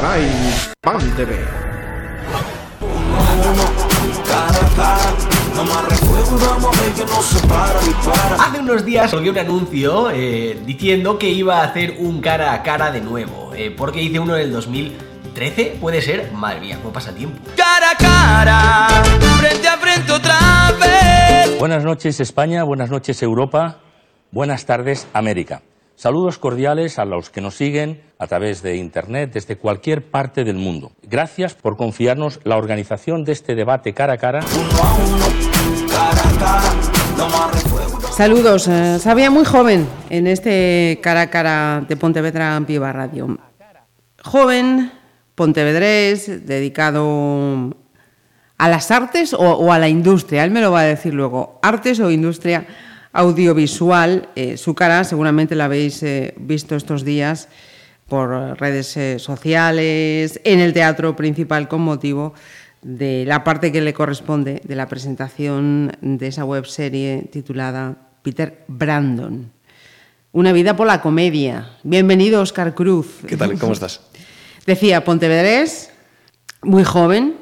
Caray, Pan TV. Hace unos días salió un anuncio eh, diciendo que iba a hacer un cara a cara de nuevo, eh, porque hice uno en el 2013, puede ser, madre mía, cómo pasa el tiempo. Cara a cara, frente a frente otra vez. Buenas noches España, buenas noches Europa, buenas tardes América. Saludos cordiales a los que nos siguen a través de Internet desde cualquier parte del mundo. Gracias por confiarnos la organización de este debate cara a cara. Saludos, eh, sabía muy joven en este cara a cara de Pontevedra Ampiva Radio. Joven, pontevedrés, dedicado a las artes o, o, a la industria, él me lo va a decir luego, artes o industria audiovisual. Eh, su cara seguramente la habéis eh, visto estos días por redes eh, sociales, en el teatro principal con motivo de la parte que le corresponde de la presentación de esa webserie titulada Peter Brandon. Una vida por la comedia. Bienvenido, Oscar Cruz. ¿Qué tal? ¿Cómo estás? Decía, Pontevedrés, muy joven.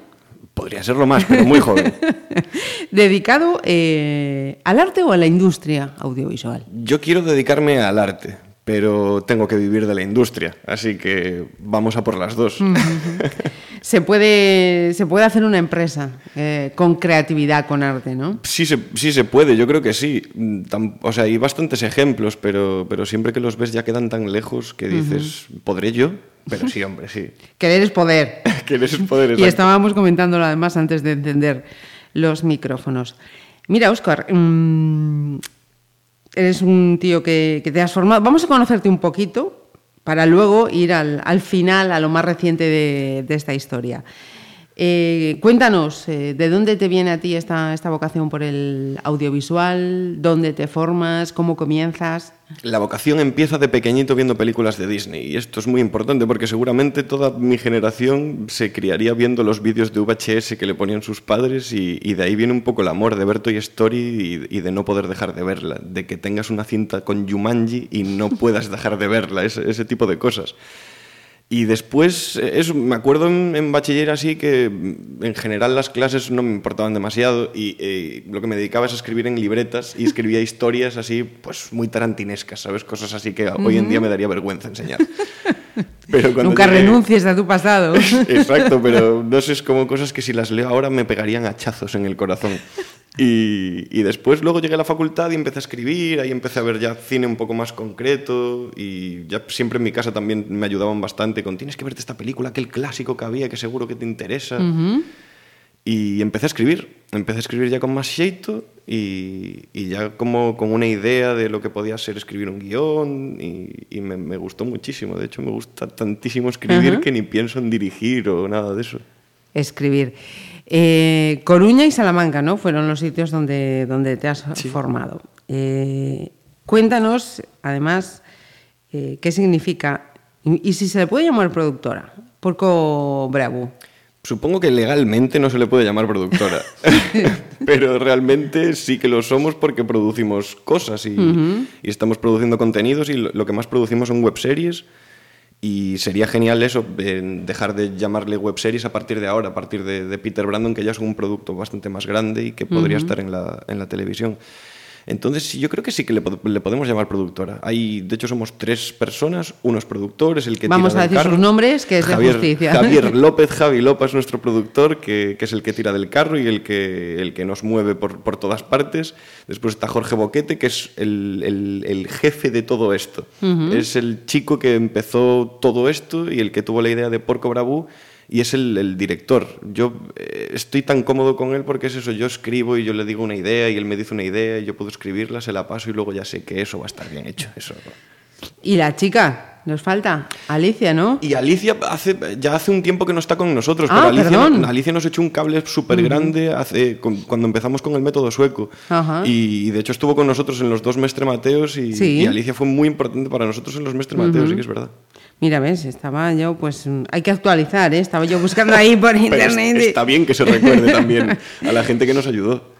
Podría serlo más, pero muy joven. ¿Dedicado eh, al arte o a la industria audiovisual? Yo quiero dedicarme al arte, pero tengo que vivir de la industria, así que vamos a por las dos. Mm. se, puede, se puede hacer una empresa eh, con creatividad, con arte, ¿no? Sí se, sí se puede, yo creo que sí. Tam, o sea, hay bastantes ejemplos, pero, pero siempre que los ves ya quedan tan lejos que dices, uh -huh. ¿podré yo? Pero sí, hombre, sí. Querer es poder. Querer es poder, exacto. Y estábamos comentándolo además antes de encender los micrófonos. Mira, Óscar, mmm, eres un tío que, que, te has formado. Vamos a conocerte un poquito para luego ir al, al final, a lo más reciente de, de esta historia. Eh, cuéntanos, eh, ¿de dónde te viene a ti esta, vocación por el audiovisual? ¿Dónde te formas? ¿Cómo comienzas? La vocación empieza de pequeñito viendo películas de Disney y esto es muy importante porque seguramente toda mi generación se criaría viendo los vídeos de VHS que le ponían sus padres y, de ahí viene un poco el amor de ver Toy Story y, de no poder dejar de verla, de que tengas una cinta con Jumanji y no puedas dejar de verla, ese tipo de cosas. Y después, eh, eso, me acuerdo en, en, bachiller así que mm, en general las clases no me importaban demasiado y eh, lo que me dedicaba es a escribir en libretas y escribía historias así, pues muy tarantinescas, ¿sabes? Cosas así que uh -huh. hoy en día me daría vergüenza enseñar. Pero Nunca llegué... renuncies a tu pasado. Exacto, pero no sé, es como cosas que si las leo ahora me pegarían hachazos en el corazón. Y, y, después luego llegué a la facultad y empecé a escribir, ahí empecé a ver ya cine un poco más concreto y ya siempre en mi casa también me ayudaban bastante con tienes que verte esta película, aquel clásico que había que seguro que te interesa. Uh -huh. Y empecé a escribir, empecé a escribir ya con más xeito y, y, ya como con una idea de lo que podía ser escribir un guion y, y me, me, gustó muchísimo, de hecho me gusta tantísimo escribir uh -huh. que ni pienso en dirigir o nada de eso. Escribir. Eh, Coruña y Salamanca, ¿no? Fueron los sitios donde, donde te has sí. formado. Eh, cuéntanos, además, eh, qué significa y, y, si se le puede llamar productora. Porco Bravo. Supongo que legalmente no se le puede llamar productora, pero realmente sí que lo somos porque producimos cosas y, uh -huh. y estamos produciendo contenidos y lo, lo que más producimos son webseries y sería genial eso, eh, dejar de llamarle webseries a partir de ahora, a partir de, de, Peter Brandon, que ya es un producto bastante más grande y que podría uh -huh. estar en la, en la televisión. Entonces, yo creo que sí que le, le, podemos llamar productora. Hay, de hecho, somos tres personas, uno es productor, es el que Vamos tira a decir carro. sus nombres, que es Javier, de justicia. Javier López, Javi López, nuestro productor, que, que, es el que tira del carro y el que, el que nos mueve por, por todas partes. Después está Jorge Boquete, que es el, el, el jefe de todo esto. Uh -huh. Es el chico que empezó todo esto y el que tuvo la idea de Porco Bravú y es el, el director. Yo eh, estoy tan cómodo con él porque es eso, yo escribo y yo le digo una idea y él me dice una idea y yo puedo escribirla, se la paso y luego ya sé que eso va a estar bien hecho. Eso. ¿Y la chica? Nos falta Alicia, ¿no? Y Alicia hace, ya hace un tiempo que no está con nosotros, ah, pero Alicia, perdón. Alicia nos echó un cable súper grande hace, con, cuando empezamos con el método sueco. Y, y, de hecho estuvo con nosotros en los dos Mestre Mateos y, sí. y Alicia fue muy importante para nosotros en los Mestre Mateos, uh -huh. sí que es verdad. Mira, ves, estaba yo, pues hay que actualizar, ¿eh? estaba yo buscando ahí por internet. está bien que se recuerde también a la gente que nos ayudó.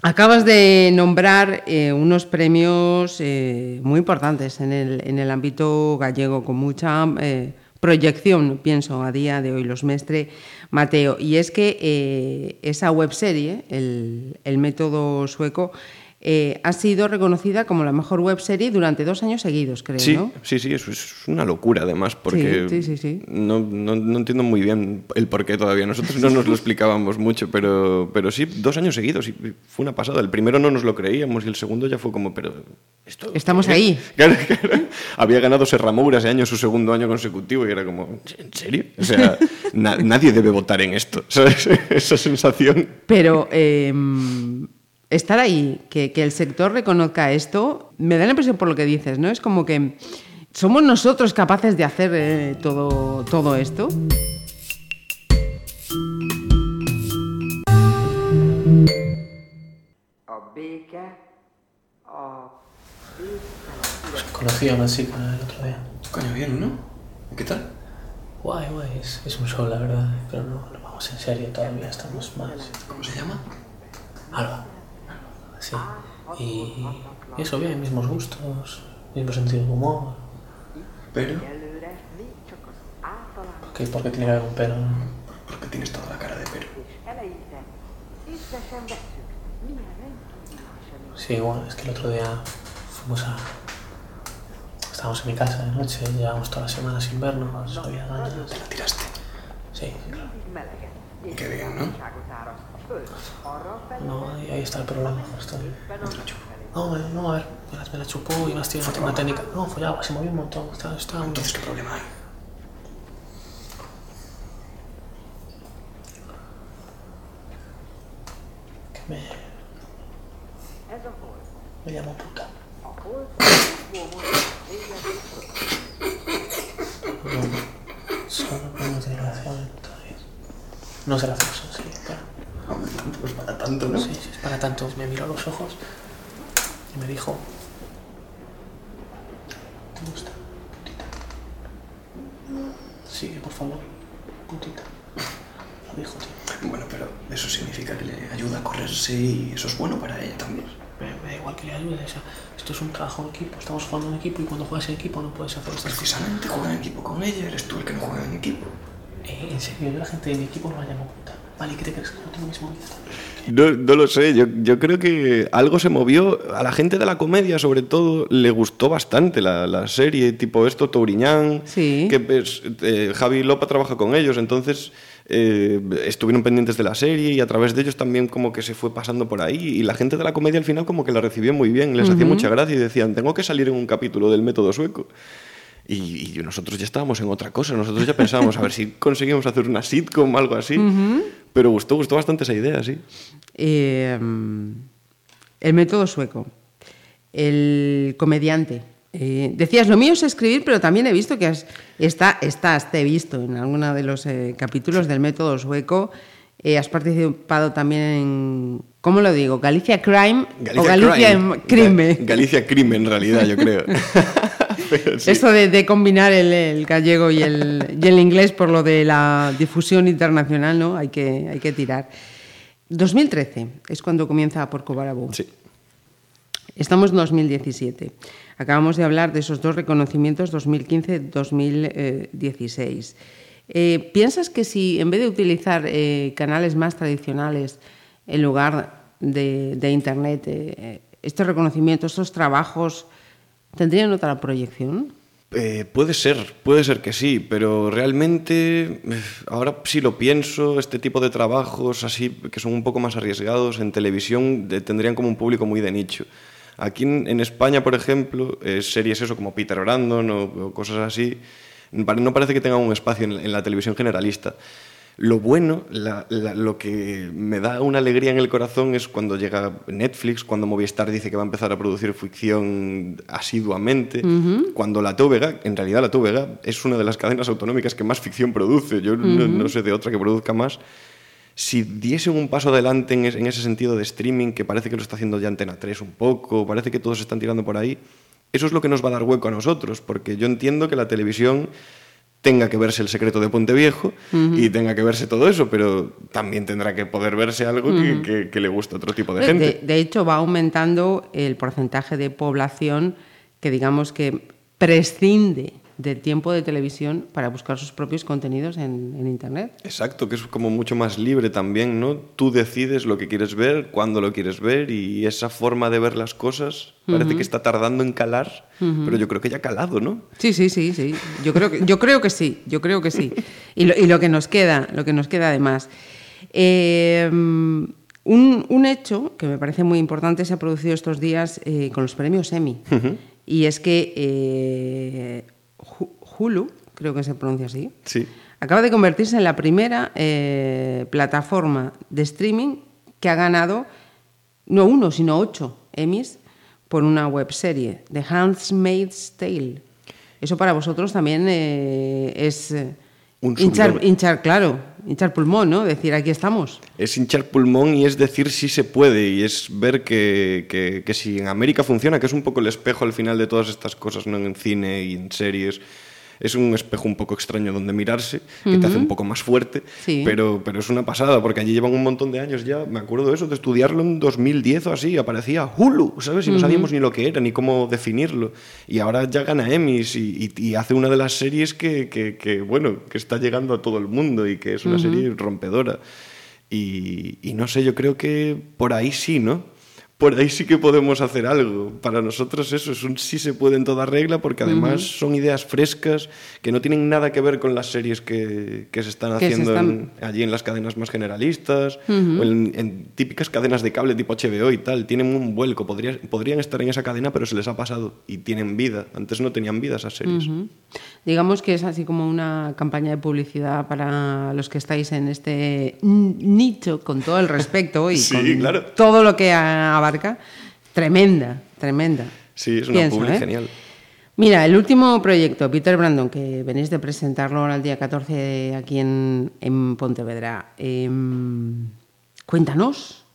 Acabas de nombrar eh, unos premios eh, muy importantes en el, en el ámbito gallego, con mucha eh, proyección, pienso, a día de hoy, los Mestre Mateo. Y es que esa webserie, el método sueco, eh, ha sido reconocida como la mejor webserie durante dos años seguidos, creo, Sí, ¿no? sí, sí, eso es una locura además, porque Sí, sí, sí, sí. No, no, no entiendo muy bien el por qué todavía. Nosotros no nos lo explicábamos mucho, pero, pero sí, dos años seguidos y fue una pasada. El primero no nos lo creíamos y el segundo ya fue como, pero esto... Estamos ¿qué es?". ahí. Claro, claro. Había ganado Serramoura ese año, su segundo año consecutivo y era como, ¿en serio? O sea, na- nadie debe votar en esto, ¿sabes? Esa sensación. Pero eh, estar ahí, que, que el sector reconozca esto, me da la impresión por lo que dices, ¿no? Es como que somos nosotros capaces de hacer eh, todo, todo esto. Conocí a una chica el otro día. Coño, bien, ¿no? ¿Qué tal? Guay, guay, es, es un show, la verdad. Pero no, no vamos en serio todavía, estamos más. ¿Cómo se llama? Alba. Sí. Y, eso, bien, mismos gustos, mismo sentido de humor. Pero, ¿Por qué, por qué tiene que haber un pero? porque tienes toda la cara de pero. Sí, bueno, es que el otro día fuimos a. Estábamos en mi casa de noche, llevábamos toda la semana sin vernos, había ganas. Te la tiraste. Sí. Qué bien, ¿no? No, ahí, ahí está el problema. La chupo. No, no, a ver, me la, me la chupó y más tiene una técnica. No, follaba, se movía un montón. Está, está un- Entonces, ¿qué problema hay? que me. Me llamó puta. No, solo no tiene relación todavía. No es gracioso, sí, pero. Tampoco es para tanto, ¿no? Sí, sí, es para tanto. Me miró a los ojos y me dijo: ¿Te gusta, putita? Sigue, por favor, putita. Lo dijo, tío. Bueno, pero eso significa que le ayuda a correrse y eso es bueno para ella también. Me, me da igual que le ayude. O sea, esto es un trabajo en equipo. Estamos jugando en equipo y cuando juegas en equipo no puedes hacer estas cosas. Precisamente juega en equipo con ella, eres tú el que no juega en equipo. Eh, en serio, yo la gente de mi equipo no la llamo puta. Vale, ¿qué te crees? Que no tengo mis movidas. No, no lo sé, yo, yo creo que algo se movió. A la gente de la comedia, sobre todo, le gustó bastante la, la serie, tipo esto, Touriñán, Sí. que pues, eh, Javi Lopa trabaja con ellos, entonces eh, estuvieron pendientes de la serie y a través de ellos también como que se fue pasando por ahí y la gente de la comedia al final como que la recibió muy bien, les hacía mucha gracia y decían, tengo que salir en un capítulo del método sueco. Y, y nosotros ya estábamos en otra cosa, nosotros ya pensábamos a ver si conseguimos hacer una sitcom o algo así, pero gustó, gustó bastante esa idea, sí. Eh, el método sueco, el comediante. Eh, decías, lo mío es escribir, pero también he visto que has, está, estás, te he visto en alguno de los eh, capítulos del método sueco. Has participado también en, ¿cómo lo digo? Galicia Crime o Galicia Crime. Crime. Ga- Galicia Crime, en realidad, yo creo. Sí. Esto de, de combinar el, el gallego y el, y el inglés por lo de la difusión internacional, ¿no? Hay que, hay que tirar. 2013 es cuando comienza por Cobarabú. Sí. Estamos en 2017. Acabamos de hablar de esos dos reconocimientos 2015-2016. Eh, ¿Piensas que si en vez de utilizar eh, canales más tradicionales en lugar de, de Internet, eh, estos reconocimientos, estos trabajos, tendrían otra proyección? Eh, puede ser, puede ser que sí, pero realmente, eh, ahora sí lo pienso, este tipo de trabajos así, que son un poco más arriesgados, en televisión tendrían como un público muy de nicho. Aquí en, España, por ejemplo, eh, series eso como Peter Brandon o, cosas así, no parece que tengan un espacio en la televisión generalista. Lo bueno, la- la- lo que me da una alegría en el corazón es cuando llega Netflix, cuando Movistar dice que va a empezar a producir ficción asiduamente, cuando la TVG, en realidad la TVG es una de las cadenas autonómicas que más ficción produce, yo no, no sé de otra que produzca más. Si diesen un paso adelante en ese sentido de streaming, que parece que lo está haciendo ya Antena 3 un poco, parece que todos están tirando por ahí, eso es lo que nos va a dar hueco a nosotros, porque yo entiendo que la televisión tenga que verse el secreto de Ponte Viejo y tenga que verse todo eso, pero también tendrá que poder verse algo que, que- que le guste a otro tipo de gente. De, de hecho, va aumentando el porcentaje de población que digamos que prescinde de tiempo de televisión para buscar sus propios contenidos en, en Internet. Exacto, que es como mucho más libre también, ¿no? Tú decides lo que quieres ver, cuándo lo quieres ver y esa forma de ver las cosas parece que está tardando en calar, pero yo creo que ya ha calado, ¿no? Sí, sí, sí, sí. Yo creo que, yo creo que sí, yo creo que sí. Y lo, y lo que nos queda, lo que nos queda además. Eh, un, un hecho que me parece muy importante se ha producido estos días eh, con los premios Emmy. Y es que eh, Hulu, creo que se pronuncia así, Sí. acaba de convertirse en la primera eh, plataforma de streaming que ha ganado no uno, sino ocho Emmys por una webserie, The Handmaid's Tale. Eso para vosotros también eh, es eh, Un hinchar, hinchar, claro, hinchar pulmón, ¿no? Decir, aquí estamos. Es hinchar pulmón y es decir si se puede y es ver que, que- que si en América funciona, que es un poco el espejo al final de todas estas cosas, ¿no? En cine y en series. Es un espejo un poco extraño donde mirarse, que te hace un poco más fuerte, Sí. pero, pero es una pasada, porque allí llevan un montón de años ya, me acuerdo de eso, de estudiarlo en 2010 o así, aparecía Hulu, ¿sabes? Y no sabíamos ni lo que era, ni cómo definirlo. Y ahora ya gana Emmys y, y- y hace una de las series que, que- que, bueno, que está llegando a todo el mundo y que es una serie rompedora. Y, y no sé, yo creo que por ahí sí, ¿no? Por ahí sí que podemos hacer algo. Para nosotros eso es un sí se puede en toda regla porque además son ideas frescas que no tienen nada que ver con las series que, que se están se haciendo están- en- allí en las cadenas más generalistas o en, en típicas cadenas de cable tipo HBO y tal. Tienen un vuelco. Podría- podrían estar en esa cadena pero se les ha pasado y tienen vida. Antes no tenían vida esas series. Digamos que es así como una campaña de publicidad para los que estáis en este nicho, con todo el respeto y Sí, con claro. todo lo que abarca. Tremenda, tremenda. Sí, es una Pienso, publi ¿eh? genial. Mira, el último proyecto, Peter Brandon, que venís de presentarlo ahora el día 14 aquí en, en Pontevedra. em, cuéntanos,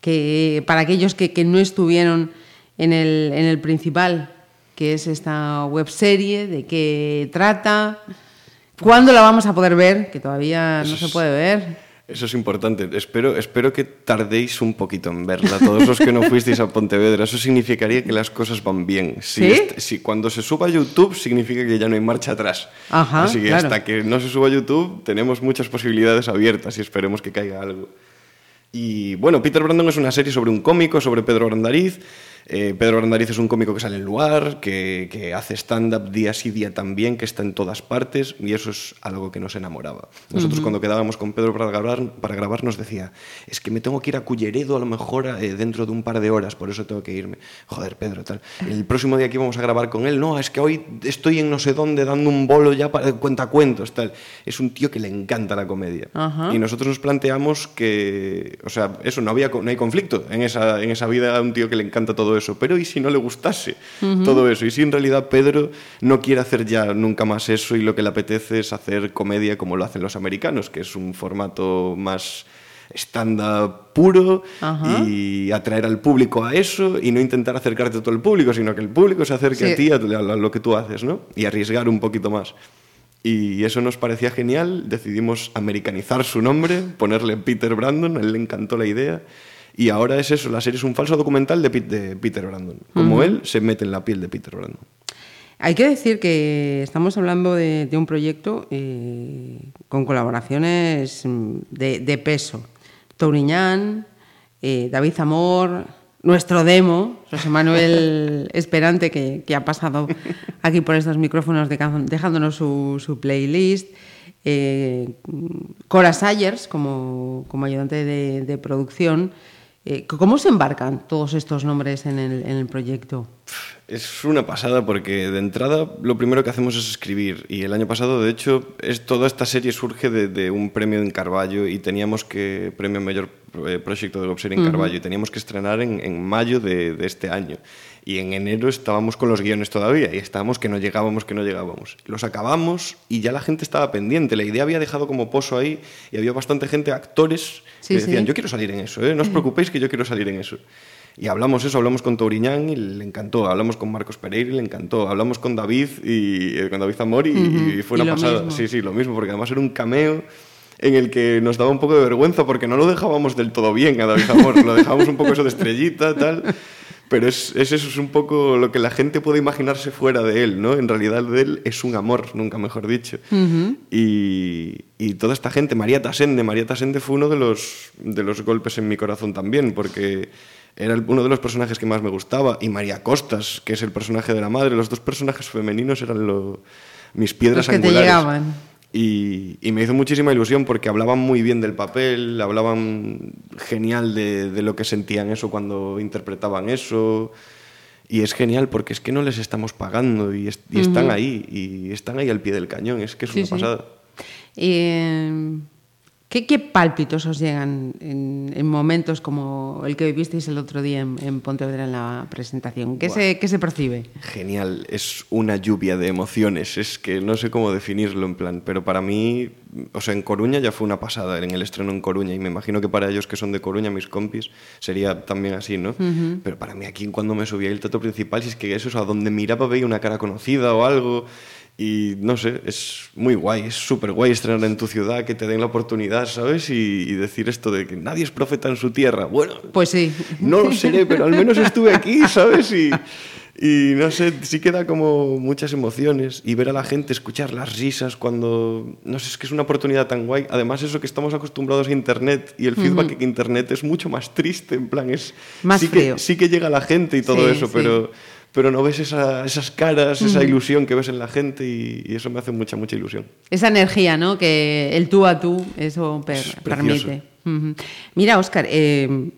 que para aquellos que, que no estuvieron en el, en el principal, que es esta webserie, de qué trata, cuándo la vamos a poder ver, que todavía no se puede ver. Eso es importante. Espero, espero que tardéis un poquito en verla, todos los que no fuisteis a Pontevedra. Eso significaría que las cosas van bien. Si, ¿Sí? si cuando se suba a YouTube, significa que ya no hay marcha atrás. Ajá, Así que claro. hasta que no se suba a YouTube, tenemos muchas posibilidades abiertas y esperemos que caiga algo. Y bueno, Peter Brandon es una serie sobre un cómico, sobre Pedro Brandariz. Eh, Pedro Brandariz es un cómico que sale en lugar, que, que hace stand-up día sí día también, que está en todas partes, y eso es algo que nos enamoraba. Nosotros cuando quedábamos con Pedro para grabar, para grabar nos decía, es que me tengo que ir a Culleredo a lo mejor eh, dentro de un par de horas, por eso tengo que irme. Joder, Pedro, tal. El próximo día que íbamos a grabar con él, no, es que hoy estoy en no sé dónde dando un bolo ya para cuentacuentos, tal. Es un tío que le encanta la comedia. Ajá. Y nosotros nos planteamos que, o sea, eso, no, había, no hay conflicto en esa, en esa vida a un tío que le encanta todo eso, pero ¿y si no le gustase todo eso? ¿Y si en realidad Pedro no quiere hacer ya nunca más eso y lo que le apetece es hacer comedia como lo hacen los americanos, que es un formato más estándar puro Ajá. y atraer al público a eso y no intentar acercarte a todo el público, sino que el público se acerque Sí. a ti, a, a lo que tú haces, ¿no? Y arriesgar un poquito más. Y eso nos parecía genial, decidimos americanizar su nombre, ponerle Peter Brandon, a él le encantó la idea. Y ahora es eso, la serie es un falso documental de, Pete- de Peter Brandon. Como él se mete en la piel de Peter Brandon. Hay que decir que estamos hablando de, de un proyecto eh, con colaboraciones mm, de, de peso. Touriñán, eh, David Zamor, nuestro demo, José Manuel Esperante, que, que ha pasado aquí por estos micrófonos dejándonos su, su playlist. eh, Cora Sayers como, como ayudante de, de producción. Eh, ¿Cómo se embarcan todos estos nombres en el, en el proyecto? Es una pasada porque de entrada lo primero que hacemos es escribir y el año pasado de hecho es, toda esta serie surge de, un premio en Carballo y teníamos que, premio mayor proyecto de webserie en Carballo y teníamos que estrenar en, en mayo de, de este año y en enero estábamos con los guiones todavía y estábamos que no llegábamos, que no llegábamos. Los acabamos y ya la gente estaba pendiente, la idea había dejado como pozo ahí y había bastante gente, actores, Sí, que decían sí. yo quiero salir en eso, ¿eh? no os preocupéis que yo quiero salir en eso. Y hablamos eso, hablamos con Touriñán y le encantó, hablamos con Marcos Pereira y le encantó, hablamos con David y eh, con David Zamor y, y fue Y una lo pasada. mismo. Sí, sí, lo mismo, porque además era un cameo en el que nos daba un poco de vergüenza porque no lo dejábamos del todo bien a David Zamor, lo dejábamos un poco eso de estrellita, tal. Pero es, es eso, es un poco lo que la gente puede imaginarse fuera de él, ¿no? En realidad de él es un amor, nunca mejor dicho. y, y toda esta gente, María Tasende, María Tasende fue uno de los, de los golpes en mi corazón también, porque era uno de los personajes que más me gustaba, y María Costas, que es el personaje de la madre, los dos personajes femeninos eran lo- mis piedras Los que te angulares. llegaban. Y, y me hizo muchísima ilusión porque hablaban muy bien del papel, hablaban genial de, de lo que sentían eso cuando interpretaban eso. Y es genial porque es que no les estamos pagando y, es- y están ahí, y están ahí al pie del cañón, es que es Sí, una sí. pasada. ¿Qué, qué pálpitos os llegan en, en momentos como el que vivisteis el otro día en, en Pontevedra en la presentación? ¿Qué, se, qué se percibe? Genial, es una lluvia de emociones, es que no sé cómo definirlo en plan, pero para mí, o sea, en Coruña ya fue una pasada, en el estreno en Coruña, y me imagino que para ellos que son de Coruña, mis compis, sería también así, ¿no? Pero para mí aquí cuando me subí al teatro principal, si es que eso es a donde miraba veía una cara conocida o algo, y no sé, es muy guay, es súper guay estrenar en tu ciudad, que te den la oportunidad, ¿sabes? Y, y decir esto de que nadie es profeta en su tierra, bueno, Pues sí. no lo seré, pero al menos estuve aquí, ¿sabes? Y, y no sé, sí que da como muchas emociones y ver a la gente, escuchar las risas cuando... No sé, es que es una oportunidad tan guay. Además, eso que estamos acostumbrados a Internet y el feedback que Internet es mucho más triste, en plan, es... Más sí frío. Que, sí que llega la gente y todo Sí, eso, sí. pero... Pero no ves esa- esas caras, esa ilusión que ves en la gente y, y eso me hace mucha, mucha ilusión. Esa energía, ¿no? Que el tú a tú, eso per- permite. Mira, Óscar, eh,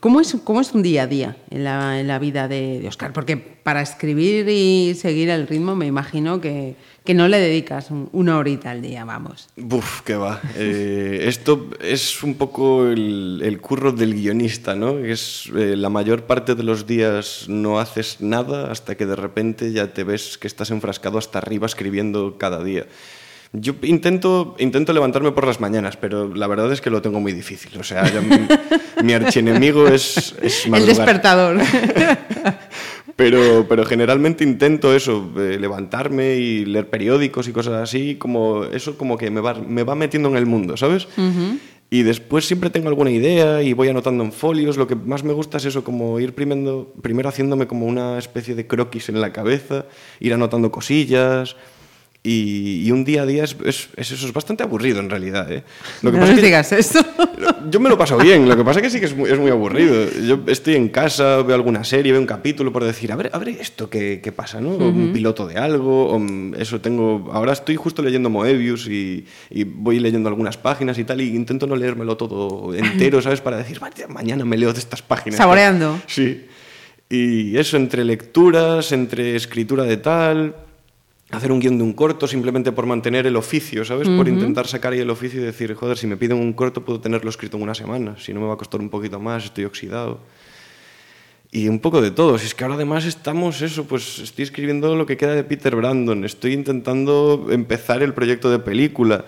¿cómo, es, ¿cómo es un día a día en la, en la vida de, de Óscar? Porque para escribir y seguir el ritmo me imagino que, que no le dedicas un- una horita al día, vamos. Buf, que va. Eh, esto es un poco el, el curro del guionista, ¿no? Es eh, la mayor parte de los días no haces nada hasta que de repente ya te ves que estás enfrascado hasta arriba escribiendo cada día. Yo intento, intento levantarme por las mañanas, pero la verdad es que lo tengo muy difícil. O sea, mi, mi archienemigo es, es El despertador. Pero, pero generalmente intento eso, eh, levantarme y leer periódicos y cosas así, como eso como que me va, me va metiendo en el mundo, ¿sabes? Y después siempre tengo alguna idea y voy anotando en folios. Lo que más me gusta es eso, como ir primero, primero haciéndome como una especie de croquis en la cabeza, ir anotando cosillas. Y, y un día a día es, es- es eso, es bastante aburrido en realidad. ¿eh? Lo que no pasa nos es que- digas eso. yo me lo paso bien, lo que pasa es que sí que es muy, es muy aburrido. Yo estoy en casa, veo alguna serie, veo un capítulo por decir, a ver, a ver esto qué, qué pasa, ¿no? O Un piloto de algo, o eso tengo... Ahora estoy justo leyendo Moebius y, y voy leyendo algunas páginas y tal, y intento no leérmelo todo entero, ¿sabes? Para decir, "Vaya, mañana me leo de estas páginas. Saboreando. Sí. Y eso, entre lecturas, entre escritura de tal, hacer un guion de un corto simplemente por mantener el oficio, ¿sabes? Por intentar sacar ahí el oficio y decir, joder, si me piden un corto puedo tenerlo escrito en una semana, si no me va a costar un poquito más, estoy oxidado. Y un poco de todo. Si es que ahora además estamos, eso, pues estoy escribiendo lo que queda de Peter Brandon, estoy intentando empezar el proyecto de película,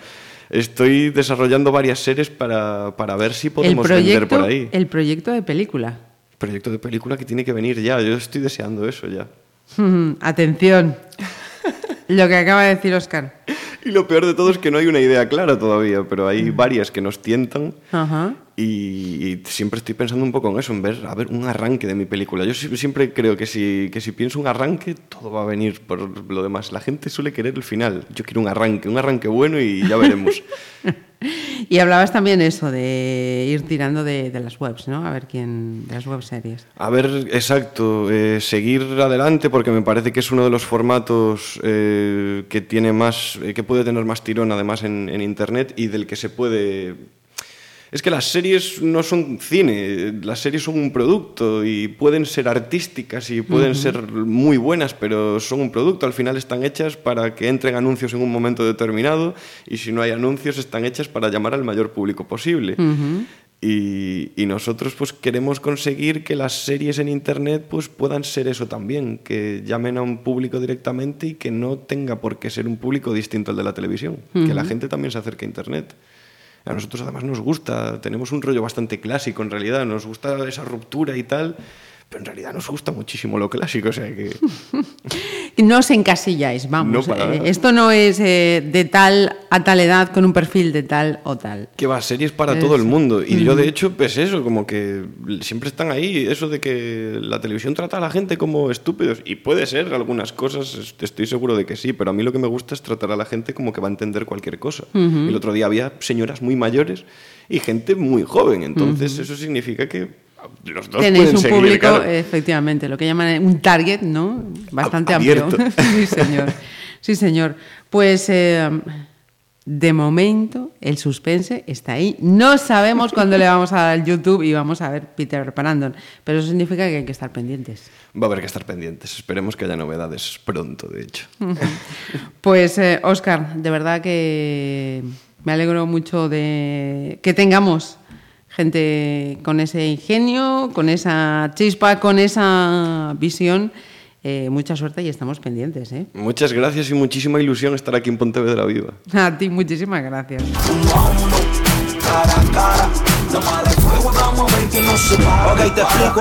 estoy desarrollando varias series para, para ver si El podemos vender por proyecto, ahí. el proyecto de película. Proyecto de película que tiene que venir ya, yo estoy deseando eso ya. Atención. Lo que acaba de decir Óscar. Y lo peor de todo es que no hay una idea clara todavía, pero hay varias que nos tientan Ajá. Y, y siempre estoy pensando un poco en eso, en ver, a ver, un arranque de mi película. Yo si- siempre creo que si, que si pienso un arranque, todo va a venir por lo demás. La gente suele querer el final. Yo quiero un arranque, un arranque bueno y ya veremos. Y hablabas también eso de ir tirando de, de las webs, ¿no? A ver quién. de las web series. A ver, exacto, eh, seguir adelante porque me parece que es uno de los formatos eh, que tiene más, eh, que puede tener más tirón además en, en internet y del que se puede. Es que las series no son cine, las series son un producto y pueden ser artísticas y pueden ser muy buenas, pero son un producto. Al final están hechas para que entren anuncios en un momento determinado y si no hay anuncios están hechas para llamar al mayor público posible. Y, y nosotros pues queremos conseguir que las series en internet pues puedan ser eso también, que llamen a un público directamente y que no tenga por qué ser un público distinto al de la televisión, que la gente también se acerque a internet. A nosotros además nos gusta, tenemos un rollo bastante clásico en realidad, nos gusta esa ruptura y tal, pero en realidad nos gusta muchísimo lo clásico, o sea que... No os encasilláis, vamos. No, eh, esto no es eh, de tal a tal edad con un perfil de tal o tal. Que va, series para Es- todo el mundo. Y yo, de hecho, pues eso, como que siempre están ahí, eso de que la televisión trata a la gente como estúpidos. Y puede ser algunas cosas, es- estoy seguro de que sí, pero a mí lo que me gusta es tratar a la gente como que va a entender cualquier cosa. El otro día había señoras muy mayores y gente muy joven, entonces eso significa que los dos Tenéis pueden un seguir, público, claro. efectivamente, lo que llaman un target, ¿no? Bastante Abierto. amplio. sí, señor. Sí, señor. Pues eh, de momento el suspense está ahí. No sabemos cuándo le vamos a dar al YouTube y vamos a ver Peter Brandon, pero eso significa que hay que estar pendientes. Va a haber que estar pendientes. Esperemos que haya novedades pronto, de hecho. Pues, eh, Oscar, de verdad que me alegro mucho de que tengamos gente con ese ingenio, con esa chispa, con esa visión. Eh, mucha suerte y estamos pendientes. ¿eh? Muchas gracias y muchísima ilusión estar aquí en Pontevedra Viva. A ti, muchísimas gracias. Ok, te explico.